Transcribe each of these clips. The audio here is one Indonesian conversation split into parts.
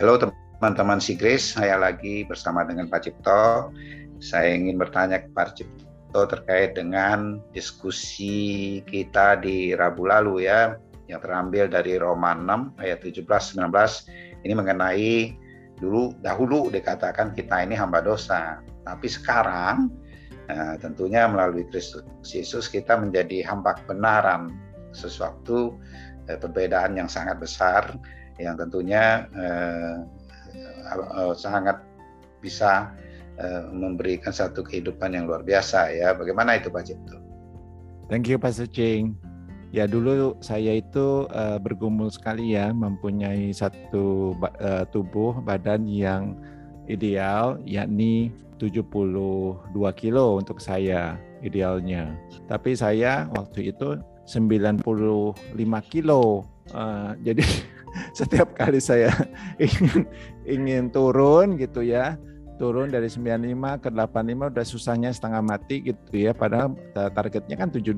Halo teman-teman Sigris, saya lagi bersama dengan Pak Cipto. Saya ingin bertanya ke Pak Cipto terkait dengan diskusi kita di Rabu lalu ya, yang terambil dari Roma 6 ayat 17 19 ini mengenai dulu dahulu dikatakan kita ini hamba dosa, tapi sekarang Nah, tentunya melalui Kristus Yesus kita menjadi hamba kebenaran. Sesuatu eh, perbedaan yang sangat besar yang tentunya eh, eh, sangat bisa eh, memberikan satu kehidupan yang luar biasa ya. Bagaimana itu Pak Cipto? Thank you Pak Sucing. Ya dulu saya itu uh, bergumul sekali ya mempunyai satu uh, tubuh badan yang ideal yakni 72 kilo untuk saya idealnya. Tapi saya waktu itu 95 kilo. Uh, jadi setiap kali saya ingin ingin turun gitu ya turun dari 95 ke 85 udah susahnya setengah mati gitu ya padahal targetnya kan 72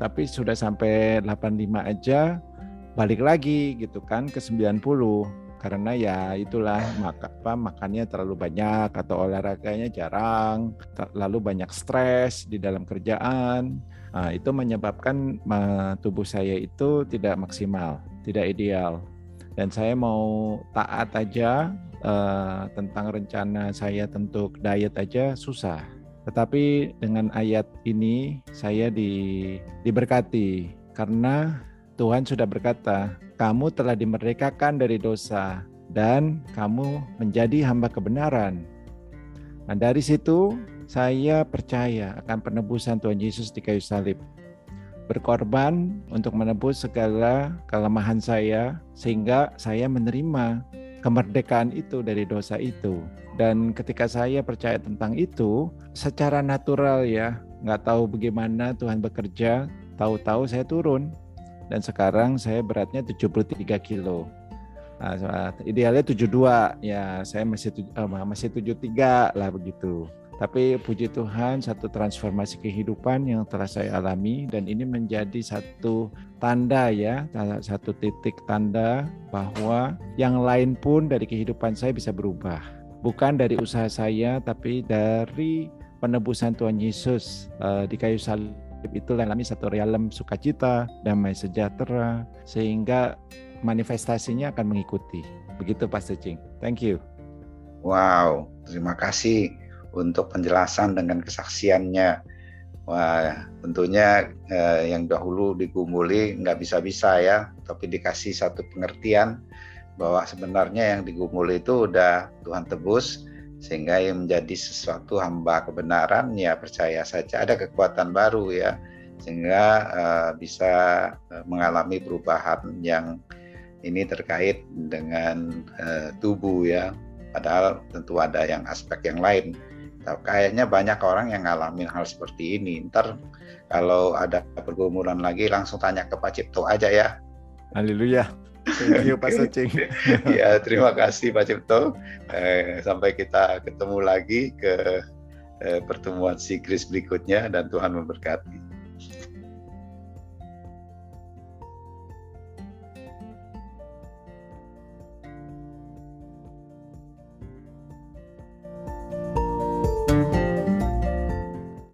tapi sudah sampai 85 aja balik lagi gitu kan ke 90 karena ya itulah maka apa makannya terlalu banyak atau olahraganya jarang lalu banyak stres di dalam kerjaan. Nah, itu menyebabkan tubuh saya itu tidak maksimal tidak ideal. Dan saya mau taat aja uh, tentang rencana saya untuk diet aja susah. Tetapi dengan ayat ini saya di, diberkati karena Tuhan sudah berkata, kamu telah dimerdekakan dari dosa dan kamu menjadi hamba kebenaran. Nah dari situ saya percaya akan penebusan Tuhan Yesus di kayu salib berkorban untuk menebus segala kelemahan saya sehingga saya menerima kemerdekaan itu dari dosa itu. Dan ketika saya percaya tentang itu, secara natural ya, nggak tahu bagaimana Tuhan bekerja, tahu-tahu saya turun. Dan sekarang saya beratnya 73 kilo. Nah, idealnya 72, ya saya masih uh, masih 73 lah begitu. Tapi puji Tuhan satu transformasi kehidupan yang telah saya alami dan ini menjadi satu tanda ya, satu titik tanda bahwa yang lain pun dari kehidupan saya bisa berubah. Bukan dari usaha saya tapi dari penebusan Tuhan Yesus uh, di kayu salib itu alami satu realem sukacita, damai sejahtera sehingga manifestasinya akan mengikuti. Begitu Pak Cing. Thank you. Wow, terima kasih untuk penjelasan dengan kesaksiannya. Wah, tentunya eh, yang dahulu digumuli nggak bisa-bisa ya, tapi dikasih satu pengertian bahwa sebenarnya yang digumuli itu udah Tuhan tebus sehingga yang menjadi sesuatu hamba kebenaran ya percaya saja. Ada kekuatan baru ya sehingga uh, bisa uh, mengalami perubahan yang ini terkait dengan uh, tubuh ya. Padahal tentu ada yang aspek yang lain kayaknya banyak orang yang ngalamin hal seperti ini. Ntar kalau ada pergumulan lagi langsung tanya ke Pak Cipto aja ya. Haleluya. Thank you Pak ya terima kasih Pak Cipto. Eh, sampai kita ketemu lagi ke eh, pertemuan Sigris berikutnya dan Tuhan memberkati.